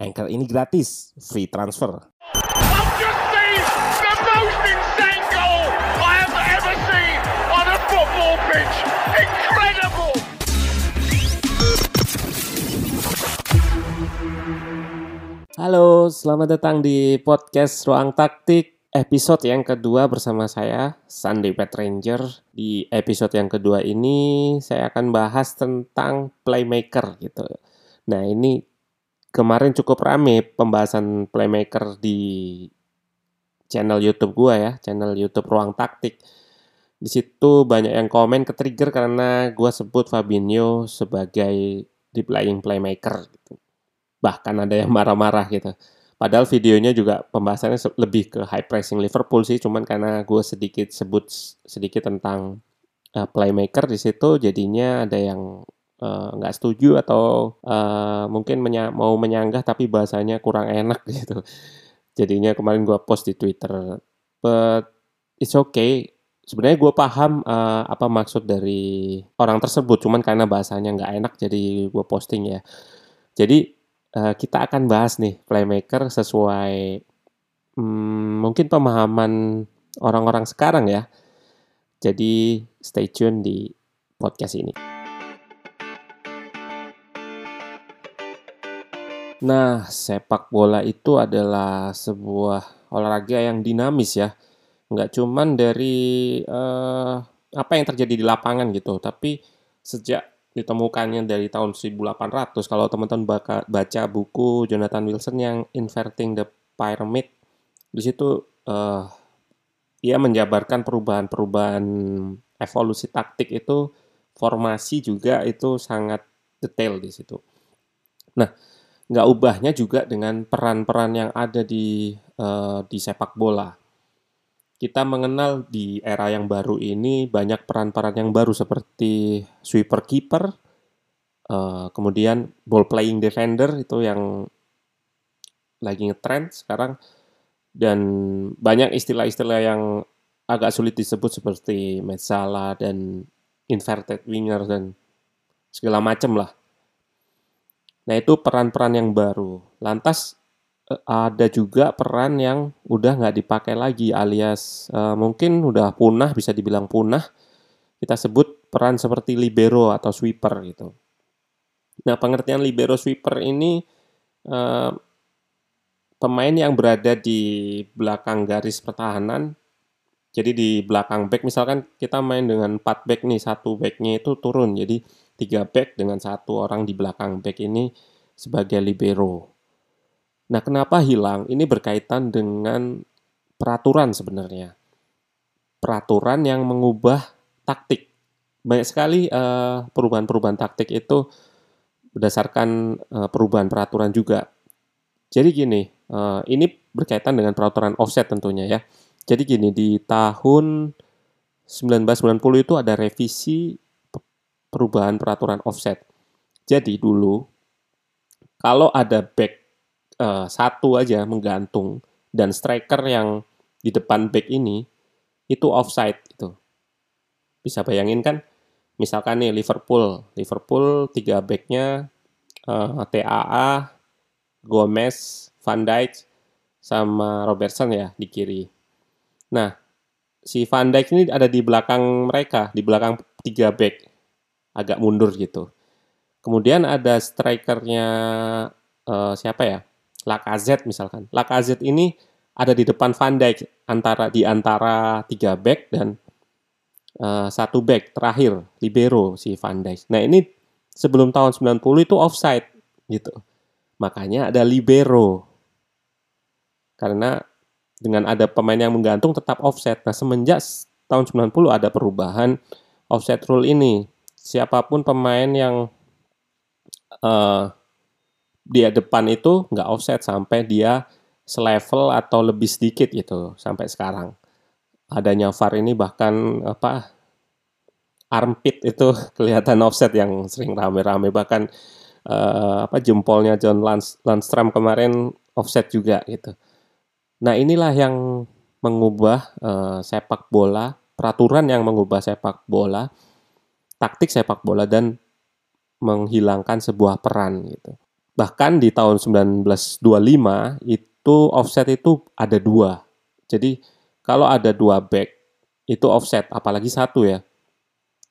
Anchor ini gratis, free transfer. I've just seen the most insane goal I have ever seen on a football pitch. Incredible! Halo, selamat datang di podcast Ruang Taktik episode yang kedua bersama saya Sunday Pet Ranger. Di episode yang kedua ini saya akan bahas tentang playmaker gitu. Nah, ini kemarin cukup rame pembahasan playmaker di channel YouTube gua ya, channel YouTube Ruang Taktik. Di situ banyak yang komen ke trigger karena gua sebut Fabinho sebagai di playing playmaker gitu bahkan ada yang marah-marah gitu. Padahal videonya juga pembahasannya lebih ke high pressing Liverpool sih, cuman karena gue sedikit sebut sedikit tentang uh, playmaker di situ, jadinya ada yang nggak uh, setuju atau uh, mungkin menya mau menyanggah tapi bahasanya kurang enak gitu. Jadinya kemarin gue post di Twitter, but it's okay. Sebenarnya gue paham uh, apa maksud dari orang tersebut, cuman karena bahasanya nggak enak jadi gue posting ya. Jadi uh, kita akan bahas nih playmaker sesuai hmm, mungkin pemahaman orang-orang sekarang ya. Jadi stay tune di podcast ini. Nah, sepak bola itu adalah sebuah olahraga yang dinamis ya. Nggak cuman dari uh, apa yang terjadi di lapangan gitu, tapi sejak ditemukannya dari tahun 1800 kalau teman-teman baca buku Jonathan Wilson yang Inverting the Pyramid di situ uh, ia menjabarkan perubahan-perubahan evolusi taktik itu formasi juga itu sangat detail di situ. Nah, nggak ubahnya juga dengan peran-peran yang ada di uh, di sepak bola kita mengenal di era yang baru ini banyak peran-peran yang baru seperti sweeper keeper, uh, kemudian ball playing defender itu yang lagi ngetrend sekarang dan banyak istilah-istilah yang agak sulit disebut seperti mezzala dan inverted winger dan segala macam lah. Nah itu peran-peran yang baru. Lantas ada juga peran yang udah nggak dipakai lagi alias uh, mungkin udah punah bisa dibilang punah kita sebut peran seperti libero atau sweeper gitu. Nah pengertian libero sweeper ini uh, pemain yang berada di belakang garis pertahanan. Jadi di belakang back misalkan kita main dengan 4 back nih satu backnya itu turun jadi tiga back dengan satu orang di belakang back ini sebagai libero. Nah, kenapa hilang? Ini berkaitan dengan peraturan sebenarnya. Peraturan yang mengubah taktik. Banyak sekali uh, perubahan-perubahan taktik itu berdasarkan uh, perubahan peraturan juga. Jadi gini, uh, ini berkaitan dengan peraturan offset tentunya ya. Jadi gini, di tahun 1990 itu ada revisi perubahan peraturan offset. Jadi dulu kalau ada back uh, satu aja menggantung dan striker yang di depan back ini itu offside itu. Bisa bayangin kan? Misalkan nih Liverpool, Liverpool tiga backnya uh, TAA, Gomez, Van Dijk, sama Robertson ya di kiri. Nah, si Van Dijk ini ada di belakang mereka, di belakang tiga back, agak mundur gitu. Kemudian ada strikernya uh, siapa ya? Lacazette misalkan. Lacazette ini ada di depan Van Dijk antara di antara tiga back dan uh, satu back terakhir libero si Van Dijk. Nah ini sebelum tahun 90 itu offside gitu. Makanya ada libero. Karena dengan ada pemain yang menggantung tetap offset. Nah semenjak tahun 90 ada perubahan offset rule ini. Siapa pun pemain yang uh, dia depan itu nggak offset sampai dia selevel atau lebih sedikit gitu sampai sekarang. Adanya VAR ini bahkan apa armpit itu kelihatan offset yang sering rame-rame bahkan uh, apa jempolnya John Landstrom kemarin offset juga gitu. Nah inilah yang mengubah uh, sepak bola, peraturan yang mengubah sepak bola, taktik sepak bola dan menghilangkan sebuah peran gitu. Bahkan di tahun 1925 itu offset itu ada dua. Jadi kalau ada dua back itu offset, apalagi satu ya.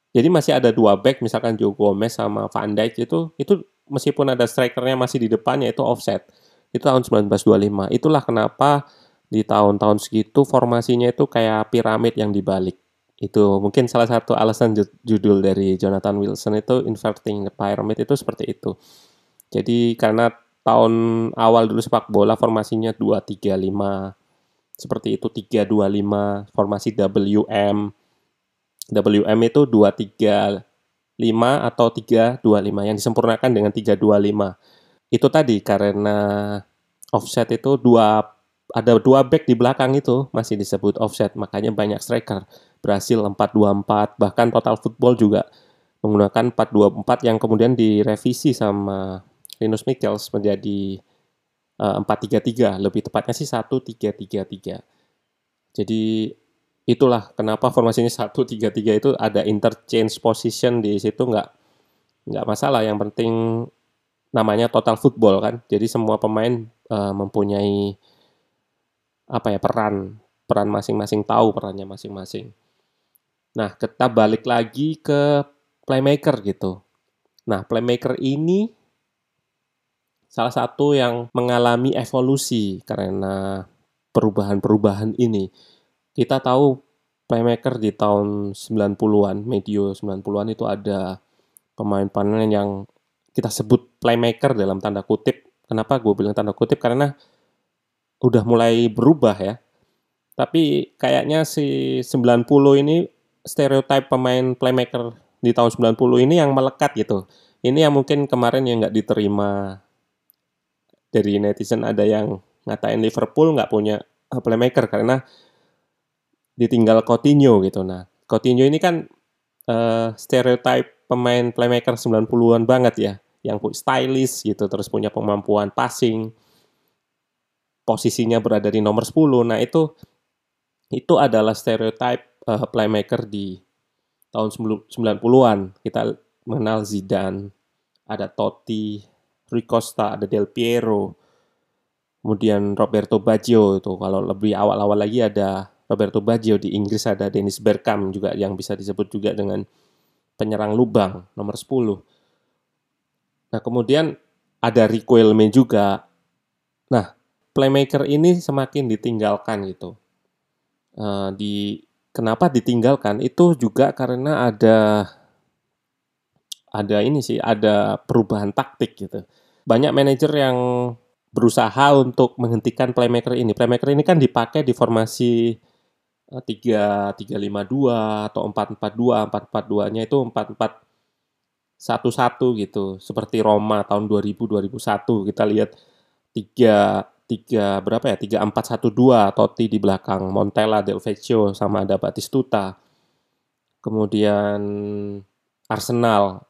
Jadi masih ada dua back, misalkan Joe Gomez sama Van Dijk itu, itu meskipun ada strikernya masih di depannya itu offset. Itu tahun 1925. Itulah kenapa di tahun-tahun segitu formasinya itu kayak piramid yang dibalik. Itu mungkin salah satu alasan judul dari Jonathan Wilson itu Inverting the Pyramid itu seperti itu. Jadi karena tahun awal dulu sepak bola formasinya 2-3-5 seperti itu 3-2-5 formasi WM WM itu 235 atau 325 yang disempurnakan dengan 325. Itu tadi karena offset itu dua ada dua back di belakang itu masih disebut offset, makanya banyak striker. Brasil 424, bahkan total football juga menggunakan 424 yang kemudian direvisi sama Linus Michels menjadi uh, eh, 433, lebih tepatnya sih 1333. Jadi itulah kenapa formasinya satu tiga tiga itu ada interchange position di situ nggak nggak masalah yang penting namanya total football kan jadi semua pemain uh, mempunyai apa ya peran peran masing-masing tahu perannya masing-masing nah kita balik lagi ke playmaker gitu nah playmaker ini salah satu yang mengalami evolusi karena perubahan-perubahan ini kita tahu playmaker di tahun 90-an, medio 90-an itu ada pemain-pemain yang kita sebut playmaker dalam tanda kutip. Kenapa gue bilang tanda kutip? Karena udah mulai berubah ya. Tapi kayaknya si 90 ini stereotip pemain playmaker di tahun 90 ini yang melekat gitu. Ini yang mungkin kemarin yang nggak diterima dari netizen ada yang ngatain Liverpool nggak punya playmaker karena ditinggal Coutinho gitu. Nah, Coutinho ini kan uh, stereotype pemain playmaker 90-an banget ya, yang stylish gitu, terus punya kemampuan passing, posisinya berada di nomor 10. Nah, itu itu adalah stereotype uh, playmaker di tahun 90-an. Kita mengenal Zidane, ada Totti, Rui Costa, ada Del Piero, kemudian Roberto Baggio itu kalau lebih awal-awal lagi ada Roberto Baggio di Inggris ada Dennis Bergkamp juga yang bisa disebut juga dengan penyerang lubang nomor 10. Nah, kemudian ada Riquelme juga. Nah, playmaker ini semakin ditinggalkan gitu. Uh, di kenapa ditinggalkan itu juga karena ada ada ini sih, ada perubahan taktik gitu. Banyak manajer yang berusaha untuk menghentikan playmaker ini. Playmaker ini kan dipakai di formasi Eh, tiga tiga lima dua atau empat empat dua empat empat duanya itu empat empat satu satu gitu seperti Roma tahun 2000 2001 kita lihat tiga tiga berapa ya tiga empat satu dua Totti di belakang Montella Del Vecchio sama ada Batistuta kemudian Arsenal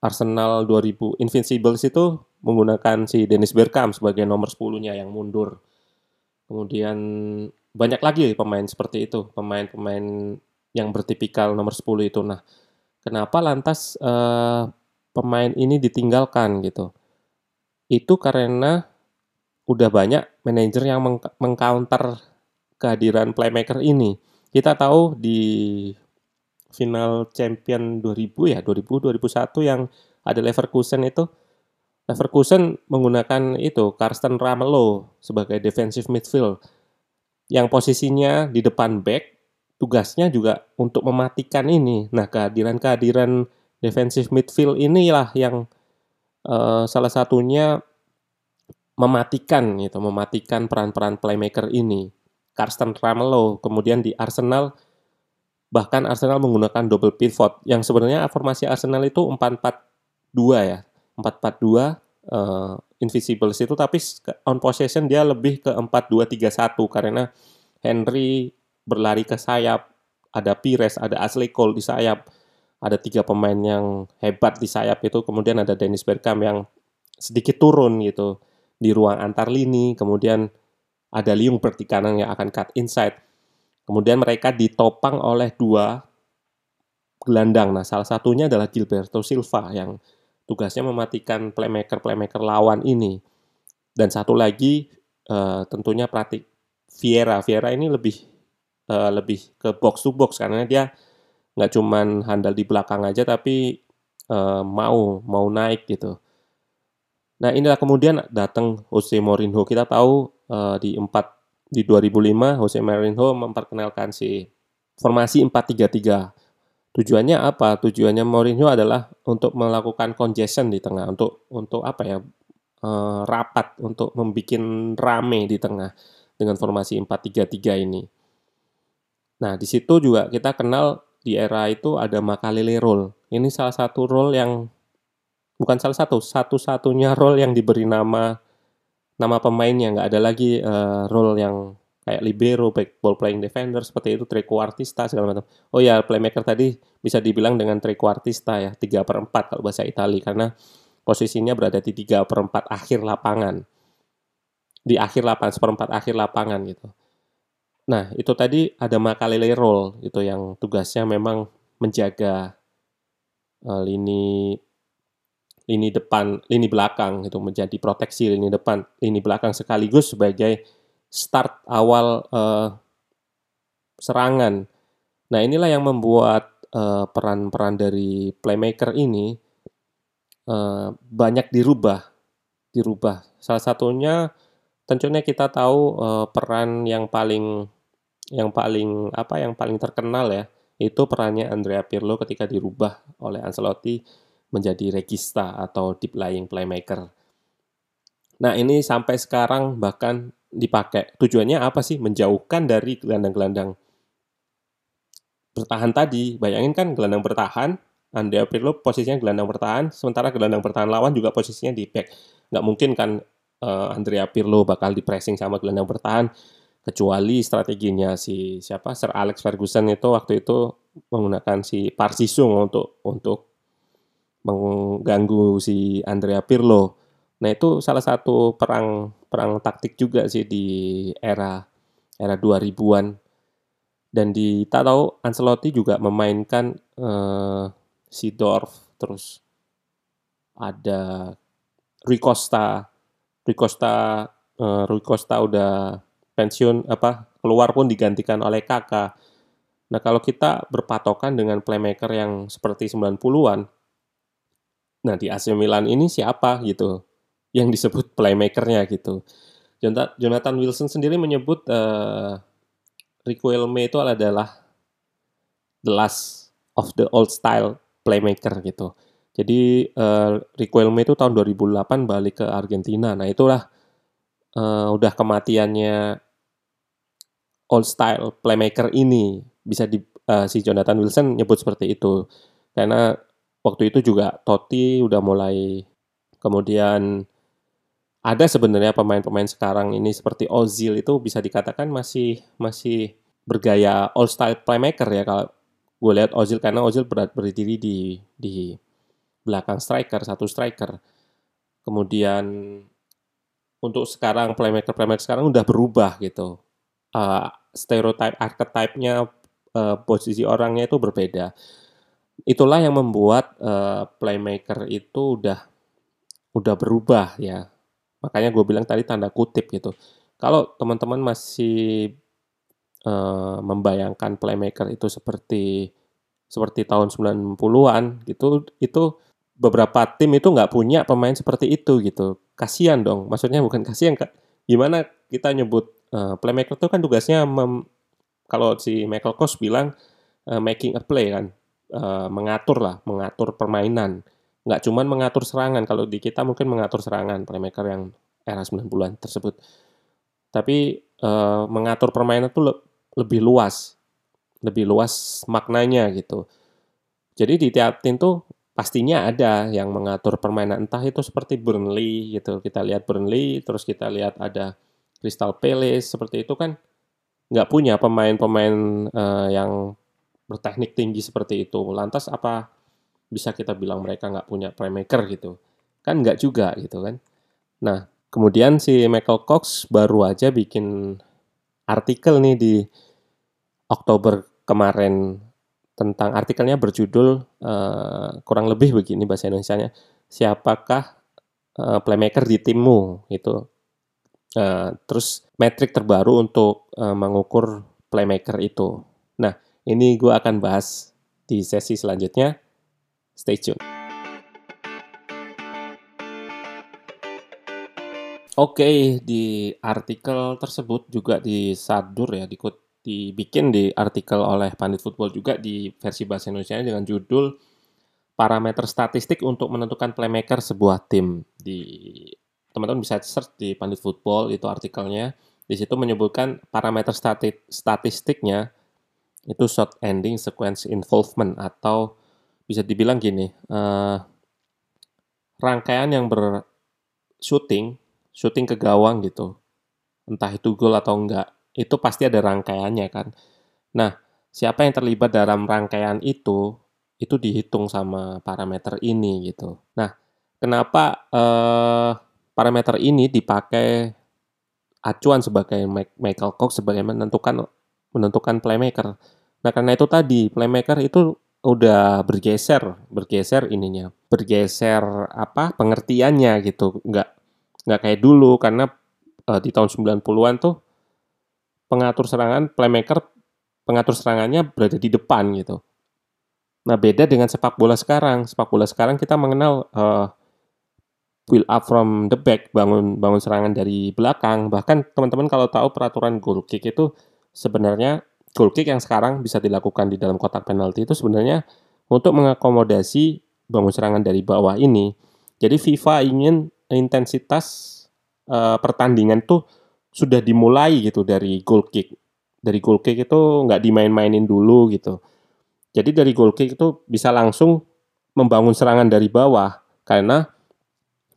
Arsenal 2000 Invincibles itu menggunakan si Dennis Bergkamp sebagai nomor 10-nya yang mundur kemudian banyak lagi pemain seperti itu, pemain-pemain yang bertipikal nomor 10 itu. Nah, kenapa lantas uh, pemain ini ditinggalkan gitu? Itu karena udah banyak manajer yang meng mengcounter kehadiran playmaker ini. Kita tahu di final champion 2000 ya, 2000 2001 yang ada Leverkusen itu Leverkusen menggunakan itu Karsten Ramelow sebagai defensive midfield yang posisinya di depan back tugasnya juga untuk mematikan ini. Nah, kehadiran-kehadiran defensive midfield inilah yang uh, salah satunya mematikan gitu, mematikan peran-peran playmaker ini. Karsten Ramelow kemudian di Arsenal bahkan Arsenal menggunakan double pivot yang sebenarnya formasi Arsenal itu 4-4-2 ya. 4-4-2 uh, Invisibles itu tapi on possession dia lebih ke 4-2-3-1 karena Henry berlari ke sayap, ada Pires, ada Ashley Cole di sayap, ada tiga pemain yang hebat di sayap itu, kemudian ada Dennis Bergkamp yang sedikit turun gitu di ruang antar lini, kemudian ada Liung di kanan yang akan cut inside. Kemudian mereka ditopang oleh dua gelandang. Nah, salah satunya adalah Gilberto Silva yang tugasnya mematikan playmaker-playmaker lawan ini. Dan satu lagi uh, tentunya pelatih Vieira. Vieira ini lebih uh, lebih ke box to box karena dia nggak cuman handal di belakang aja tapi uh, mau mau naik gitu. Nah inilah kemudian datang Jose Mourinho. Kita tahu uh, di 4 di 2005 Jose Mourinho memperkenalkan si formasi 4-3-3 Tujuannya apa? Tujuannya Mourinho adalah untuk melakukan congestion di tengah, untuk untuk apa ya? Uh, rapat untuk membuat rame di tengah dengan formasi 4-3-3 ini. Nah, di situ juga kita kenal di era itu ada Makalele role. Ini salah satu role yang bukan salah satu, satu-satunya role yang diberi nama nama pemainnya nggak ada lagi uh, role yang kayak libero, back ball playing defender seperti itu, trequartista segala macam. Oh ya, playmaker tadi bisa dibilang dengan trequartista ya, 3 per 4 kalau bahasa Italia karena posisinya berada di 3 per 4 akhir lapangan. Di akhir lapangan, seperempat akhir lapangan gitu. Nah, itu tadi ada Makalele role itu yang tugasnya memang menjaga uh, lini lini depan, lini belakang itu menjadi proteksi lini depan, lini belakang sekaligus sebagai start awal uh, serangan. Nah, inilah yang membuat eh, peran-peran uh, dari playmaker ini uh, banyak dirubah, dirubah. Salah satunya tentunya kita tahu uh, peran yang paling yang paling apa yang paling terkenal ya itu perannya Andrea Pirlo ketika dirubah oleh Ancelotti menjadi regista atau deep lying playmaker. Nah ini sampai sekarang bahkan dipakai. Tujuannya apa sih? Menjauhkan dari gelandang-gelandang bertahan tadi. Bayangin kan gelandang bertahan, Andrea Pirlo posisinya gelandang bertahan, sementara gelandang bertahan lawan juga posisinya di back. Nggak mungkin kan uh, Andrea Pirlo bakal di pressing sama gelandang bertahan, kecuali strateginya si siapa Sir Alex Ferguson itu waktu itu menggunakan si Parsisung untuk untuk mengganggu si Andrea Pirlo. Nah itu salah satu perang perang taktik juga sih di era era 2000-an. Dan di tak tahu Ancelotti juga memainkan uh, si Dorf terus ada Rui Costa. Rui Costa uh, Rui Costa udah pensiun apa keluar pun digantikan oleh Kakak. Nah, kalau kita berpatokan dengan playmaker yang seperti 90-an, nah di AC Milan ini siapa gitu? yang disebut playmakernya gitu. Jonathan Wilson sendiri menyebut uh, Riquelme itu adalah the last of the old style playmaker gitu. Jadi uh, Riquelme itu tahun 2008 balik ke Argentina. Nah itulah uh, udah kematiannya old style playmaker ini bisa di uh, si Jonathan Wilson nyebut seperti itu karena waktu itu juga Totti udah mulai kemudian ada sebenarnya pemain-pemain sekarang ini seperti Ozil itu bisa dikatakan masih masih bergaya all style playmaker ya kalau gue lihat Ozil karena Ozil berat berdiri di di belakang striker satu striker. Kemudian untuk sekarang playmaker playmaker sekarang udah berubah gitu. Uh, stereotype archetype-nya uh, posisi orangnya itu berbeda itulah yang membuat uh, playmaker itu udah udah berubah ya Makanya gue bilang tadi tanda kutip gitu. Kalau teman-teman masih uh, membayangkan playmaker itu seperti seperti tahun 90-an gitu, itu beberapa tim itu nggak punya pemain seperti itu gitu. Kasihan dong. Maksudnya bukan kasihan, gimana kita nyebut uh, playmaker itu kan tugasnya mem, kalau si Michael Kos bilang uh, making a play kan, uh, mengatur lah, mengatur permainan. Nggak cuman mengatur serangan kalau di kita mungkin mengatur serangan playmaker yang era 90-an tersebut. Tapi uh, mengatur permainan itu le lebih luas lebih luas maknanya gitu. Jadi di tiap tim tuh pastinya ada yang mengatur permainan entah itu seperti Burnley gitu. Kita lihat Burnley terus kita lihat ada Crystal Palace seperti itu kan nggak punya pemain-pemain uh, yang berteknik tinggi seperti itu lantas apa bisa kita bilang mereka nggak punya playmaker gitu? Kan nggak juga gitu kan. Nah kemudian si Michael Cox baru aja bikin artikel nih di Oktober kemarin tentang artikelnya berjudul uh, kurang lebih begini bahasa Indonesia-nya siapakah uh, playmaker di timmu? Itu uh, terus metrik terbaru untuk uh, mengukur playmaker itu. Nah ini gue akan bahas di sesi selanjutnya stay tune Oke, okay, di artikel tersebut juga disadur ya, dikut dibikin di artikel oleh Pandit Football juga di versi bahasa Indonesia dengan judul parameter statistik untuk menentukan playmaker sebuah tim. Di teman-teman bisa search di Pandit Football itu artikelnya. Di situ menyebutkan parameter stati statistiknya itu shot ending sequence involvement atau bisa dibilang gini, uh, rangkaian yang ber shooting, shooting ke gawang gitu. Entah itu gol atau enggak itu pasti ada rangkaiannya kan. Nah, siapa yang terlibat dalam rangkaian itu, itu dihitung sama parameter ini gitu. Nah, kenapa eh, parameter ini dipakai acuan sebagai Michael Cox sebagai menentukan menentukan playmaker. Nah, karena itu tadi playmaker itu udah bergeser, bergeser ininya, bergeser apa pengertiannya gitu. Nggak nggak kayak dulu karena uh, di tahun 90-an tuh pengatur serangan playmaker pengatur serangannya berada di depan gitu. Nah beda dengan sepak bola sekarang. Sepak bola sekarang kita mengenal uh, build up from the back, bangun bangun serangan dari belakang. Bahkan teman-teman kalau tahu peraturan goal kick itu sebenarnya goal kick yang sekarang bisa dilakukan di dalam kotak penalti itu sebenarnya untuk mengakomodasi bangun serangan dari bawah ini. Jadi FIFA ingin intensitas uh, pertandingan tuh sudah dimulai gitu dari goal kick. Dari goal kick itu nggak dimain-mainin dulu gitu. Jadi dari goal kick itu bisa langsung membangun serangan dari bawah karena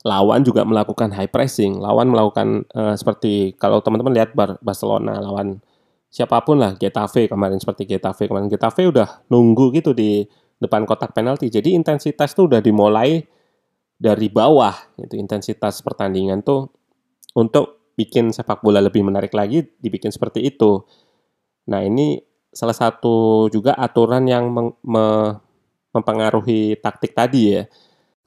lawan juga melakukan high pressing. Lawan melakukan uh, seperti kalau teman-teman lihat Barcelona lawan siapa pun lah Getafe kemarin seperti Getafe kemarin Getafe udah nunggu gitu di depan kotak penalti. Jadi intensitas tuh udah dimulai dari bawah itu intensitas pertandingan tuh untuk bikin sepak bola lebih menarik lagi dibikin seperti itu. Nah, ini salah satu juga aturan yang meng, me, mempengaruhi taktik tadi ya.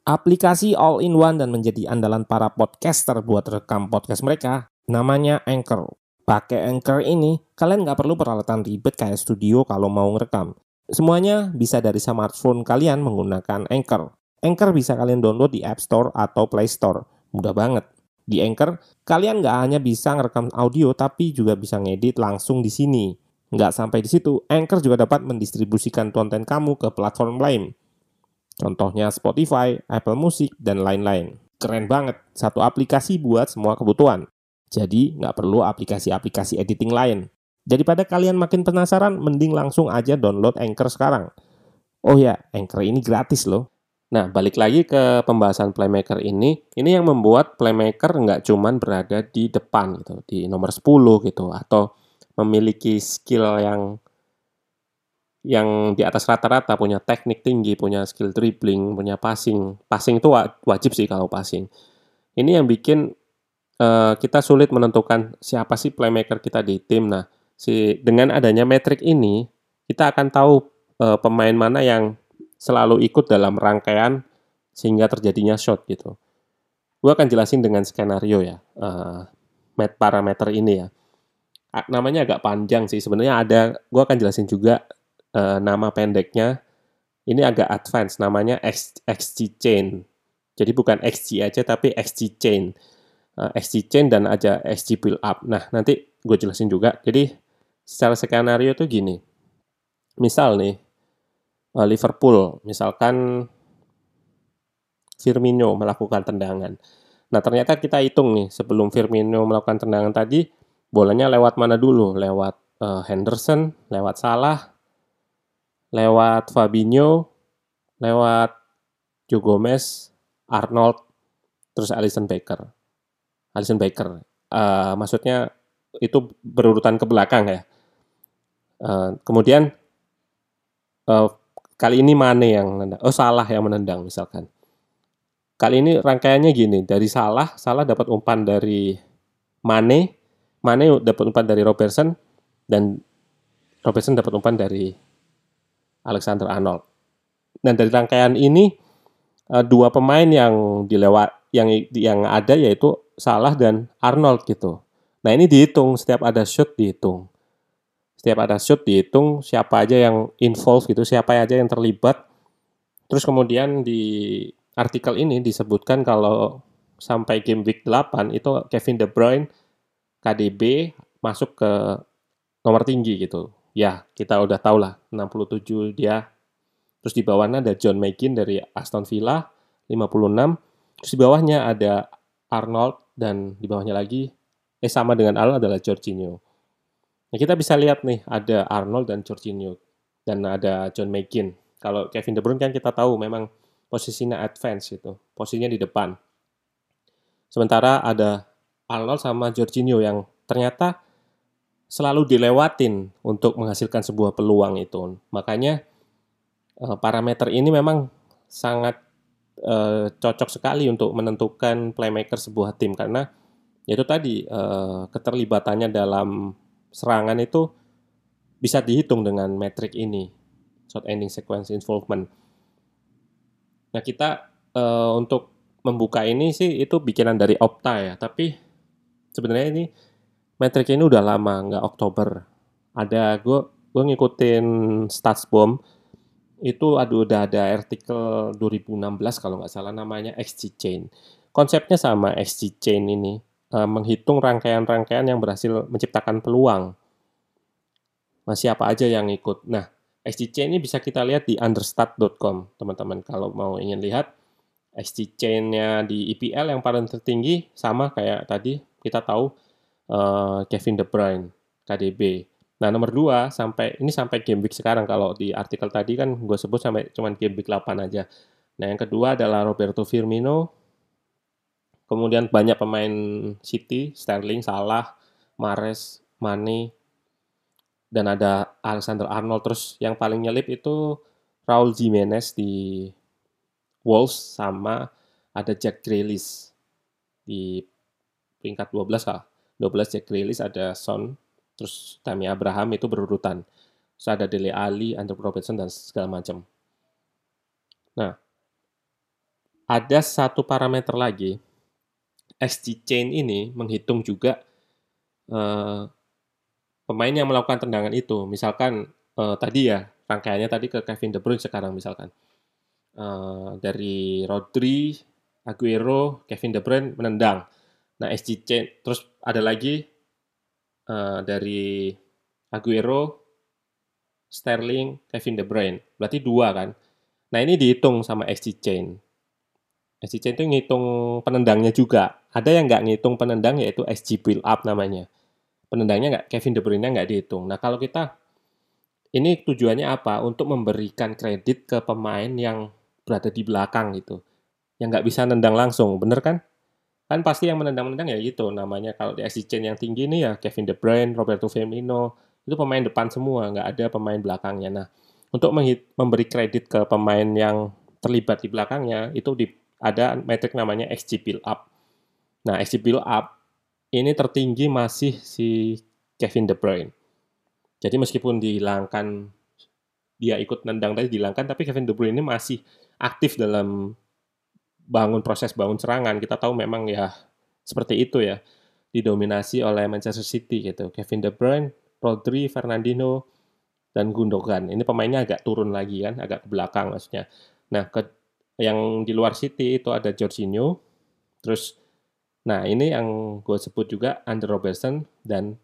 Aplikasi all-in-one dan menjadi andalan para podcaster buat rekam podcast mereka namanya Anchor. Pakai Anchor ini, kalian nggak perlu peralatan ribet kayak studio kalau mau ngerekam. Semuanya bisa dari smartphone kalian menggunakan Anchor. Anchor bisa kalian download di App Store atau Play Store. Mudah banget. Di Anchor, kalian nggak hanya bisa ngerekam audio, tapi juga bisa ngedit langsung di sini. Nggak sampai di situ, Anchor juga dapat mendistribusikan konten kamu ke platform lain. Contohnya Spotify, Apple Music, dan lain-lain. Keren banget, satu aplikasi buat semua kebutuhan. Jadi, nggak perlu aplikasi-aplikasi editing lain. Daripada kalian makin penasaran, mending langsung aja download Anchor sekarang. Oh ya, Anchor ini gratis loh. Nah, balik lagi ke pembahasan playmaker ini, ini yang membuat playmaker nggak cuman berada di depan gitu, di nomor 10 gitu, atau memiliki skill yang yang di atas rata-rata, punya teknik tinggi, punya skill dribbling, punya passing. Passing itu wajib sih kalau passing. Ini yang bikin uh, kita sulit menentukan siapa sih playmaker kita di tim. Nah, si dengan adanya metrik ini, kita akan tahu uh, pemain mana yang selalu ikut dalam rangkaian sehingga terjadinya shot gitu. Gue akan jelasin dengan skenario ya, uh, parameter ini ya. Namanya agak panjang sih, sebenarnya ada, gue akan jelasin juga uh, nama pendeknya. Ini agak advance, namanya XG Chain. Jadi bukan XG aja, tapi XG Chain. Uh, XG Chain dan aja XG Build Up. Nah, nanti gue jelasin juga. Jadi, secara skenario tuh gini. Misal nih, uh, Liverpool, misalkan Firmino melakukan tendangan. Nah, ternyata kita hitung nih, sebelum Firmino melakukan tendangan tadi, bolanya lewat mana dulu? Lewat uh, Henderson, lewat Salah, lewat Fabinho, lewat Joe Gomez, Arnold, terus Alisson Becker. Alisson Becker. Uh, maksudnya itu berurutan ke belakang ya. Uh, kemudian uh, kali ini Mane yang menendang. Oh salah yang menendang misalkan. Kali ini rangkaiannya gini, dari salah, salah dapat umpan dari Mane, Mane dapat umpan dari Robertson, dan Robertson dapat umpan dari Alexander Arnold. Dan dari rangkaian ini dua pemain yang dilewat yang yang ada yaitu Salah dan Arnold gitu. Nah ini dihitung setiap ada shoot dihitung. Setiap ada shoot dihitung siapa aja yang involved gitu, siapa aja yang terlibat. Terus kemudian di artikel ini disebutkan kalau sampai game week 8 itu Kevin De Bruyne KDB masuk ke nomor tinggi gitu. Ya, kita udah tahu lah 67 dia. Terus di bawahnya ada John McGinn dari Aston Villa 56. Terus di bawahnya ada Arnold dan di bawahnya lagi eh sama dengan Arnold adalah Jorginho. Nah, kita bisa lihat nih ada Arnold dan Jorginho dan ada John McGinn. Kalau Kevin De Bruyne kan kita tahu memang posisinya advance gitu, posisinya di depan. Sementara ada Arnold sama Jorginho yang ternyata selalu dilewatin untuk menghasilkan sebuah peluang itu. Makanya eh, parameter ini memang sangat uh, cocok sekali untuk menentukan playmaker sebuah tim. Karena itu tadi uh, keterlibatannya dalam serangan itu bisa dihitung dengan metrik ini short ending sequence involvement. Nah kita uh, untuk membuka ini sih itu bikinan dari Opta ya, tapi sebenarnya ini metrik ini udah lama, nggak Oktober. Ada gue gue ngikutin Statsbomb itu aduh udah ada artikel 2016 kalau nggak salah namanya XG Chain. Konsepnya sama XG Chain ini uh, menghitung rangkaian-rangkaian yang berhasil menciptakan peluang. Masih apa aja yang ikut. Nah, XG ini bisa kita lihat di understat.com, teman-teman. Kalau mau ingin lihat XG nya di EPL yang paling tertinggi sama kayak tadi kita tahu uh, Kevin De Bruyne, KDB. Nah, nomor 2 sampai ini sampai game week sekarang kalau di artikel tadi kan gue sebut sampai cuman game week 8 aja. Nah, yang kedua adalah Roberto Firmino. Kemudian banyak pemain City, Sterling, Salah, Mares, Mane, dan ada Alexander Arnold terus yang paling nyelip itu Raul Jimenez di Wolves sama ada Jack Grealish di peringkat 12 kah 12 Jack Grealish ada Son terus Tammy Abraham itu berurutan. Terus ada Dele Ali, Andrew Robertson dan segala macam. Nah ada satu parameter lagi. SG Chain ini menghitung juga uh, pemain yang melakukan tendangan itu, misalkan uh, tadi ya rangkaiannya tadi ke Kevin De Bruyne sekarang misalkan. Uh, dari Rodri, Aguero, Kevin De Bruyne menendang. Nah SGC terus ada lagi uh, dari Aguero, Sterling, Kevin De Bruyne. Berarti dua kan. Nah ini dihitung sama SG Chain. SG Chain itu ngitung penendangnya juga. Ada yang nggak ngitung penendang yaitu SG Build Up namanya penendangnya nggak Kevin De Bruyne nggak dihitung. Nah kalau kita ini tujuannya apa? Untuk memberikan kredit ke pemain yang berada di belakang gitu, yang nggak bisa nendang langsung, bener kan? Kan pasti yang menendang-menendang ya gitu, namanya kalau di XG yang tinggi ini ya Kevin De Bruyne, Roberto Firmino, itu pemain depan semua, nggak ada pemain belakangnya. Nah, untuk memberi kredit ke pemain yang terlibat di belakangnya, itu di, ada metrik namanya XG build up. Nah, XG build up ini tertinggi masih si Kevin De Bruyne. Jadi meskipun dihilangkan dia ikut nendang tadi dihilangkan, tapi Kevin De Bruyne ini masih aktif dalam bangun proses bangun serangan. Kita tahu memang ya seperti itu ya, didominasi oleh Manchester City gitu. Kevin De Bruyne, Rodri, Fernandinho, dan Gundogan. Ini pemainnya agak turun lagi kan, agak ke belakang maksudnya. Nah, ke, yang di luar City itu ada Jorginho, terus Nah, ini yang gue sebut juga Under Robertson dan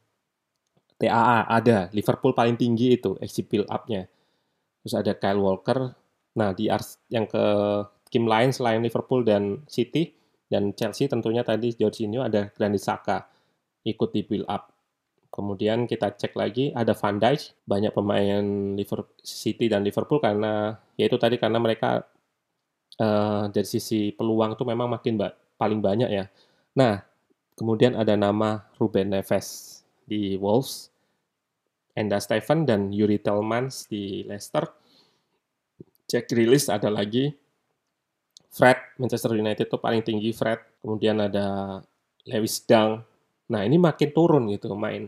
TAA ada. Liverpool paling tinggi itu XG build up-nya. Terus ada Kyle Walker. Nah, di yang ke tim lain selain Liverpool dan City dan Chelsea tentunya tadi Jorginho ada Granit Saka ikut di build up. Kemudian kita cek lagi ada Van Dijk, banyak pemain Liverpool City dan Liverpool karena yaitu tadi karena mereka uh, dari sisi peluang tuh memang makin ba paling banyak ya. Nah, kemudian ada nama Ruben Neves di Wolves, Enda Steven dan Yuri Tillmans di Leicester, Jack Grealish ada lagi, Fred Manchester United itu paling tinggi Fred, kemudian ada Lewis Dang. Nah ini makin turun gitu main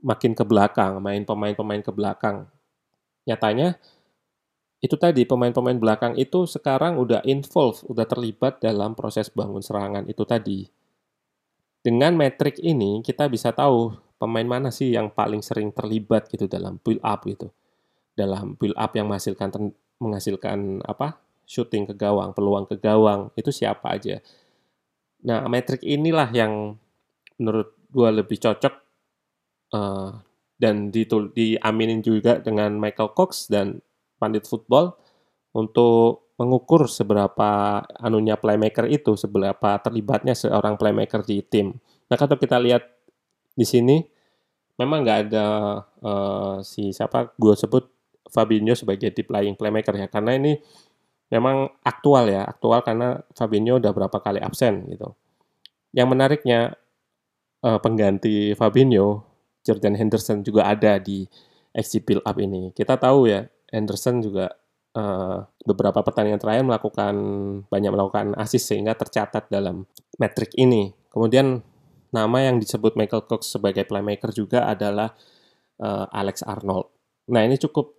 makin ke belakang, main pemain-pemain ke belakang. Nyatanya itu tadi pemain-pemain belakang itu sekarang udah involve, udah terlibat dalam proses bangun serangan itu tadi. Dengan metrik ini kita bisa tahu pemain mana sih yang paling sering terlibat gitu dalam build up gitu. Dalam build up yang menghasilkan menghasilkan apa? Shooting ke gawang, peluang ke gawang, itu siapa aja. Nah, metrik inilah yang menurut gue lebih cocok uh, dan ditul diaminin juga dengan Michael Cox dan pandit football untuk mengukur seberapa anunya playmaker itu, seberapa terlibatnya seorang playmaker di tim. Nah, kalau kita lihat di sini, memang nggak ada uh, si siapa gue sebut Fabinho sebagai deep lying playmaker ya, karena ini memang aktual ya, aktual karena Fabinho udah berapa kali absen gitu. Yang menariknya uh, pengganti Fabinho, Jordan Henderson juga ada di XG build up ini. Kita tahu ya, Anderson juga uh, beberapa pertandingan terakhir melakukan banyak melakukan assist sehingga tercatat dalam metrik ini. Kemudian nama yang disebut Michael Cox sebagai playmaker juga adalah uh, Alex Arnold. Nah ini cukup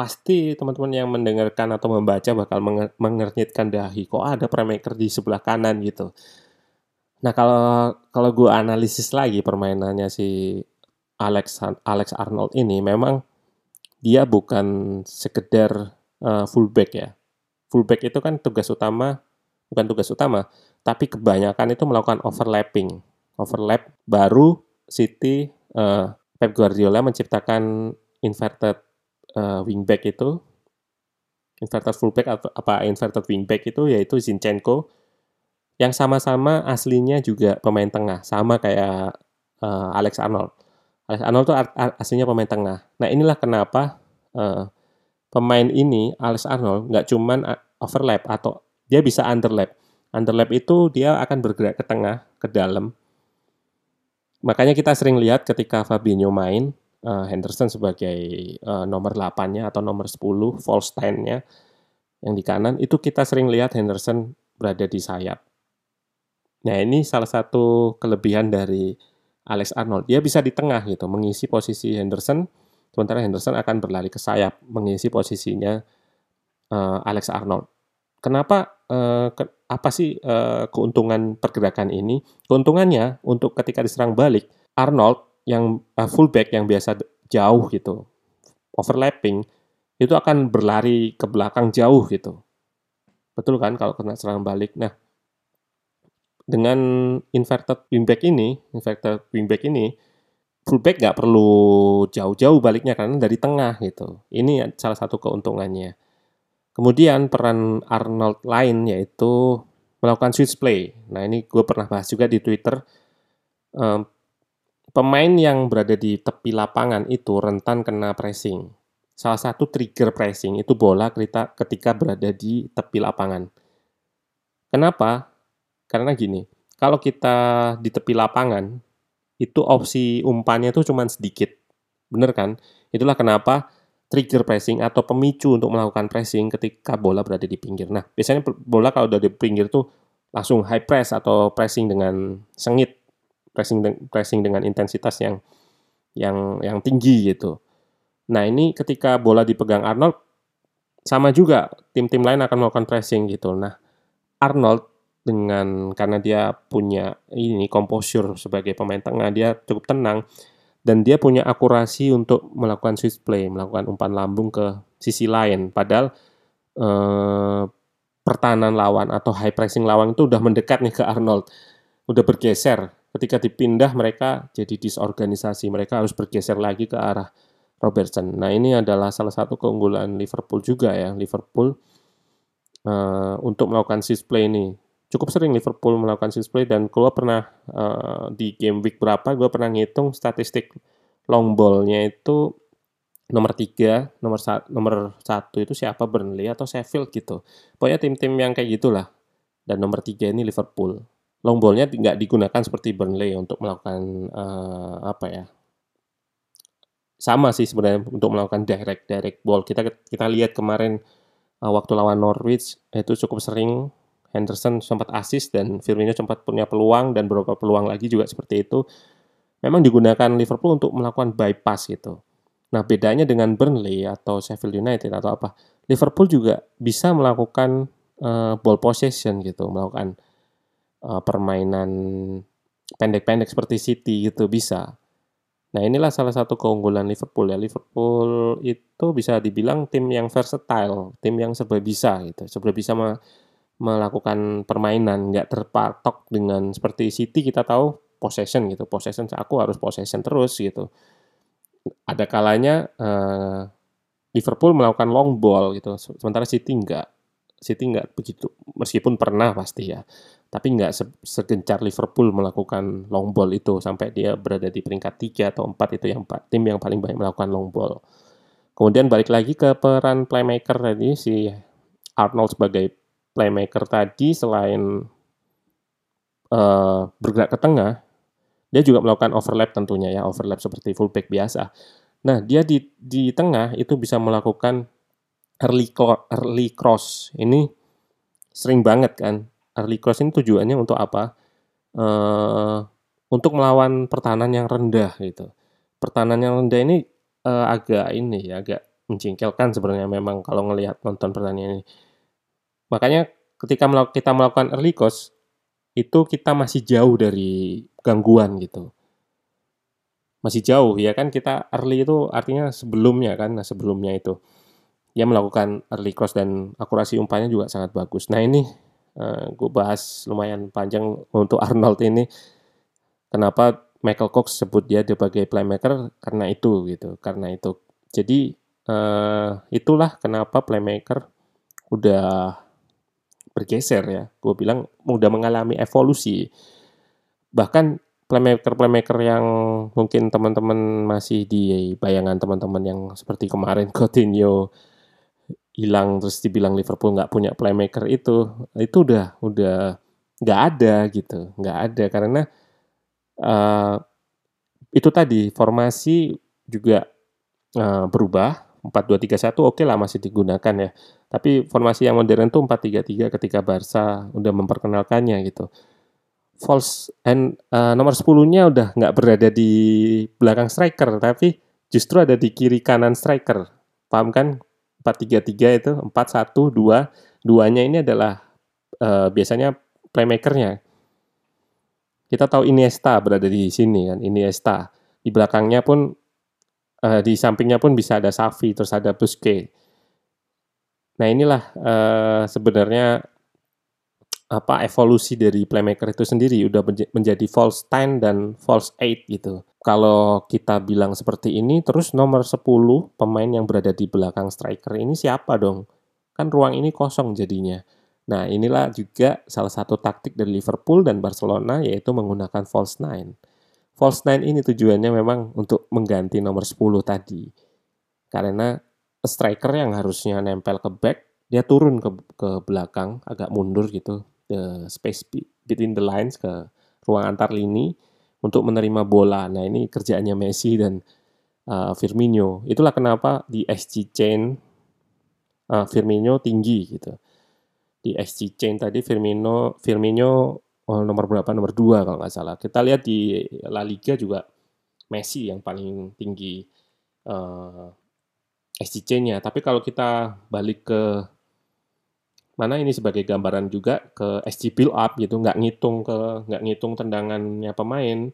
pasti teman-teman yang mendengarkan atau membaca bakal mengernyitkan dahi. Kok ada playmaker di sebelah kanan gitu. Nah kalau kalau gue analisis lagi permainannya si Alex Alex Arnold ini memang dia bukan sekedar uh, fullback ya. Fullback itu kan tugas utama, bukan tugas utama, tapi kebanyakan itu melakukan overlapping. Overlap baru City uh, Pep Guardiola menciptakan inverted uh, wingback itu inverted fullback atau apa inverted wingback itu yaitu Zinchenko yang sama-sama aslinya juga pemain tengah sama kayak uh, Alex Arnold. Alex Arnold itu aslinya pemain tengah. Nah inilah kenapa uh, pemain ini Alex Arnold nggak cuman overlap atau dia bisa underlap. Underlap itu dia akan bergerak ke tengah, ke dalam. Makanya kita sering lihat ketika Fabinho main, uh, Henderson sebagai uh, nomor 8-nya atau nomor 10, false 10-nya yang di kanan, itu kita sering lihat Henderson berada di sayap. Nah ini salah satu kelebihan dari Alex Arnold. Dia bisa di tengah gitu, mengisi posisi Henderson, sementara Henderson akan berlari ke sayap, mengisi posisinya uh, Alex Arnold. Kenapa? Uh, ke, apa sih uh, keuntungan pergerakan ini? Keuntungannya untuk ketika diserang balik, Arnold yang uh, fullback yang biasa jauh gitu, overlapping, itu akan berlari ke belakang jauh gitu. Betul kan kalau kena serang balik? Nah, dengan inverted wingback ini, inverted wingback ini, fullback nggak perlu jauh-jauh baliknya karena dari tengah gitu. Ini salah satu keuntungannya. Kemudian peran Arnold lain yaitu melakukan switch play. Nah ini gue pernah bahas juga di Twitter. Um, pemain yang berada di tepi lapangan itu rentan kena pressing. Salah satu trigger pressing itu bola ketika berada di tepi lapangan. Kenapa? Karena gini, kalau kita di tepi lapangan, itu opsi umpannya itu cuma sedikit. Bener kan? Itulah kenapa trigger pressing atau pemicu untuk melakukan pressing ketika bola berada di pinggir. Nah, biasanya bola kalau udah di pinggir tuh langsung high press atau pressing dengan sengit, pressing pressing dengan intensitas yang yang yang tinggi gitu. Nah, ini ketika bola dipegang Arnold sama juga tim-tim lain akan melakukan pressing gitu. Nah, Arnold dengan karena dia punya ini komposur sebagai pemain tengah dia cukup tenang dan dia punya akurasi untuk melakukan switch play melakukan umpan lambung ke sisi lain padahal eh, pertahanan lawan atau high pressing lawan itu udah mendekat nih ke Arnold udah bergeser ketika dipindah mereka jadi disorganisasi mereka harus bergeser lagi ke arah Robertson nah ini adalah salah satu keunggulan Liverpool juga ya Liverpool uh, untuk melakukan switch play ini cukup sering Liverpool melakukan switch play dan gue pernah uh, di game week berapa gue pernah ngitung statistik long ball-nya itu nomor tiga, nomor satu, nomor satu itu siapa Burnley atau Sheffield gitu. Pokoknya tim-tim yang kayak gitulah. Dan nomor tiga ini Liverpool. Long ballnya nggak digunakan seperti Burnley untuk melakukan uh, apa ya? Sama sih sebenarnya untuk melakukan direct direct ball. Kita kita lihat kemarin uh, waktu lawan Norwich itu cukup sering Henderson sempat assist dan Firmino sempat punya peluang dan beberapa peluang lagi juga seperti itu. Memang digunakan Liverpool untuk melakukan bypass gitu Nah, bedanya dengan Burnley atau Sheffield United atau apa, Liverpool juga bisa melakukan uh, ball possession gitu, melakukan uh, permainan pendek-pendek seperti City gitu bisa. Nah, inilah salah satu keunggulan Liverpool ya. Liverpool itu bisa dibilang tim yang versatile, tim yang serba bisa gitu, serba bisa me melakukan permainan, nggak terpatok dengan seperti City kita tahu possession gitu, possession aku harus possession terus gitu ada kalanya uh, Liverpool melakukan long ball gitu, sementara City enggak. City enggak begitu, meskipun pernah pasti ya, tapi enggak segencar Liverpool melakukan long ball itu sampai dia berada di peringkat 3 atau 4 itu yang tim yang paling banyak melakukan long ball. Kemudian balik lagi ke peran playmaker tadi si Arnold sebagai playmaker tadi selain uh, bergerak ke tengah, dia juga melakukan overlap tentunya ya, overlap seperti fullback biasa. Nah, dia di di tengah itu bisa melakukan early early cross. Ini sering banget kan. Early cross ini tujuannya untuk apa? Uh, untuk melawan pertahanan yang rendah gitu. Pertahanan yang rendah ini uh, agak ini ya, agak mencingkelkan sebenarnya memang kalau ngelihat nonton pertandingan ini. Makanya ketika kita melakukan early cross itu kita masih jauh dari gangguan gitu. Masih jauh ya kan kita early itu artinya sebelumnya kan, nah sebelumnya itu dia melakukan early cross dan akurasi umpannya juga sangat bagus. Nah ini uh, eh, gue bahas lumayan panjang untuk Arnold ini. Kenapa Michael Cox sebut dia sebagai playmaker karena itu gitu, karena itu. Jadi uh, itulah kenapa playmaker udah bergeser ya. Gue bilang udah mengalami evolusi bahkan playmaker-playmaker yang mungkin teman-teman masih di bayangan teman-teman yang seperti kemarin Coutinho hilang terus dibilang Liverpool nggak punya playmaker itu itu udah udah nggak ada gitu nggak ada karena uh, itu tadi formasi juga uh, berubah 4-2-3-1 oke lah masih digunakan ya tapi formasi yang modern tuh 4-3-3 ketika Barca udah memperkenalkannya gitu false and uh, nomor 10-nya udah nggak berada di belakang striker tapi justru ada di kiri kanan striker. Paham kan? 4-3-3 itu 4-1 2. Duanya ini adalah uh, biasanya playmakernya. Kita tahu Iniesta berada di sini kan, Iniesta. Di belakangnya pun uh, di sampingnya pun bisa ada Safi terus ada Busquets. Nah, inilah uh, sebenarnya apa evolusi dari playmaker itu sendiri udah menjadi false 10 dan false 8 gitu. Kalau kita bilang seperti ini terus nomor 10 pemain yang berada di belakang striker ini siapa dong? Kan ruang ini kosong jadinya. Nah, inilah juga salah satu taktik dari Liverpool dan Barcelona yaitu menggunakan false 9. False 9 ini tujuannya memang untuk mengganti nomor 10 tadi. Karena striker yang harusnya nempel ke back dia turun ke ke belakang agak mundur gitu the space between the lines ke ruang antar lini untuk menerima bola. Nah ini kerjaannya Messi dan uh, Firmino. Itulah kenapa di SG chain uh, Firmino tinggi gitu. Di SG chain tadi Firmino Firmino oh, nomor berapa? Nomor dua kalau nggak salah. Kita lihat di La Liga juga Messi yang paling tinggi uh, SG-nya. Tapi kalau kita balik ke mana ini sebagai gambaran juga ke SG build up gitu nggak ngitung ke nggak ngitung tendangannya pemain.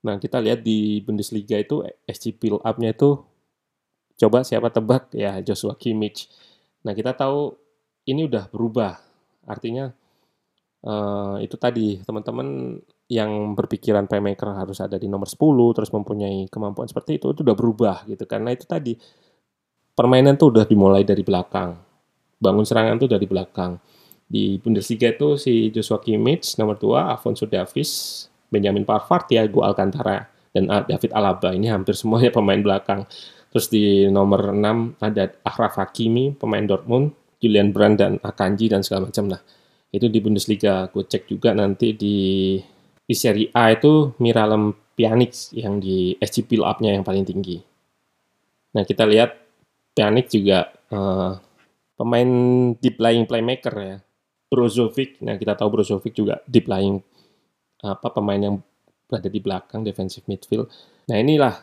Nah kita lihat di Bundesliga itu SG build up-nya itu coba siapa tebak? Ya Joshua Kimmich. Nah kita tahu ini udah berubah. Artinya uh, itu tadi teman-teman yang berpikiran playmaker harus ada di nomor 10 terus mempunyai kemampuan seperti itu itu udah berubah gitu. Karena itu tadi permainan tuh udah dimulai dari belakang bangun serangan itu dari belakang. Di Bundesliga itu si Joshua Kimmich nomor 2, Alfonso Davies, Benjamin Pavard, Thiago Alcantara, dan David Alaba. Ini hampir semuanya pemain belakang. Terus di nomor 6 ada Achraf Hakimi, pemain Dortmund, Julian Brand dan Akanji dan segala macam lah. Itu di Bundesliga. Gue cek juga nanti di di Serie A itu Miralem Pjanic yang di SC build up-nya yang paling tinggi. Nah, kita lihat Pjanic juga uh, pemain deep lying playmaker ya. Brozovic, nah kita tahu Brozovic juga deep lying apa pemain yang berada di belakang defensive midfield. Nah, inilah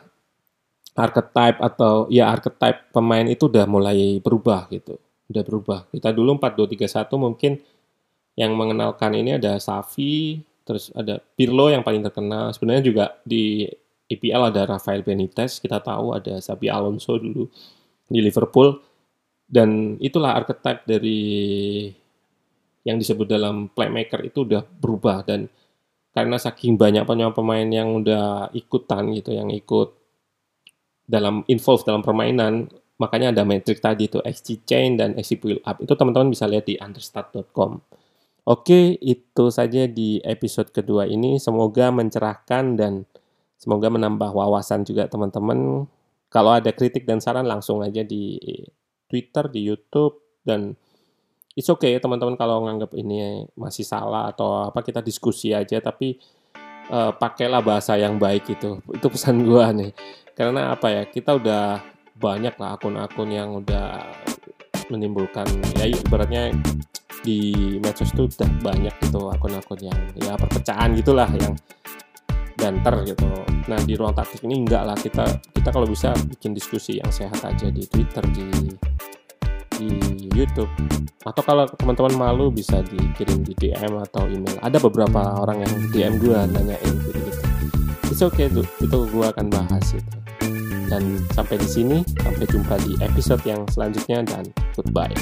archetype atau ya archetype pemain itu udah mulai berubah gitu. Udah berubah. Kita dulu 4-2-3-1 mungkin yang mengenalkan ini ada Safi, terus ada Pirlo yang paling terkenal. Sebenarnya juga di IPL ada Rafael Benitez, kita tahu ada Sabi Alonso dulu di Liverpool. Dan itulah archetype dari yang disebut dalam playmaker itu udah berubah dan karena saking banyak pemain-pemain yang udah ikutan gitu, yang ikut dalam involve dalam permainan, makanya ada metrik tadi itu XG chain dan XG build up. Itu teman-teman bisa lihat di understat.com. Oke, itu saja di episode kedua ini. Semoga mencerahkan dan semoga menambah wawasan juga teman-teman. Kalau ada kritik dan saran langsung aja di Twitter, di YouTube, dan it's okay teman-teman kalau nganggap ini masih salah atau apa kita diskusi aja tapi uh, pakailah bahasa yang baik itu itu pesan gua nih. Karena apa ya kita udah banyak lah akun-akun yang udah menimbulkan ya ibaratnya di medsos itu udah banyak gitu akun-akun yang ya perpecahan gitulah yang banter gitu. Nah di ruang taktik ini enggak lah. Kita kita kalau bisa bikin diskusi yang sehat aja di Twitter di di YouTube. Atau kalau teman-teman malu bisa dikirim di DM atau email. Ada beberapa orang yang DM gue nanyain gitu. Gitu itu oke okay, tuh itu gue akan bahas itu. Dan sampai di sini sampai jumpa di episode yang selanjutnya dan goodbye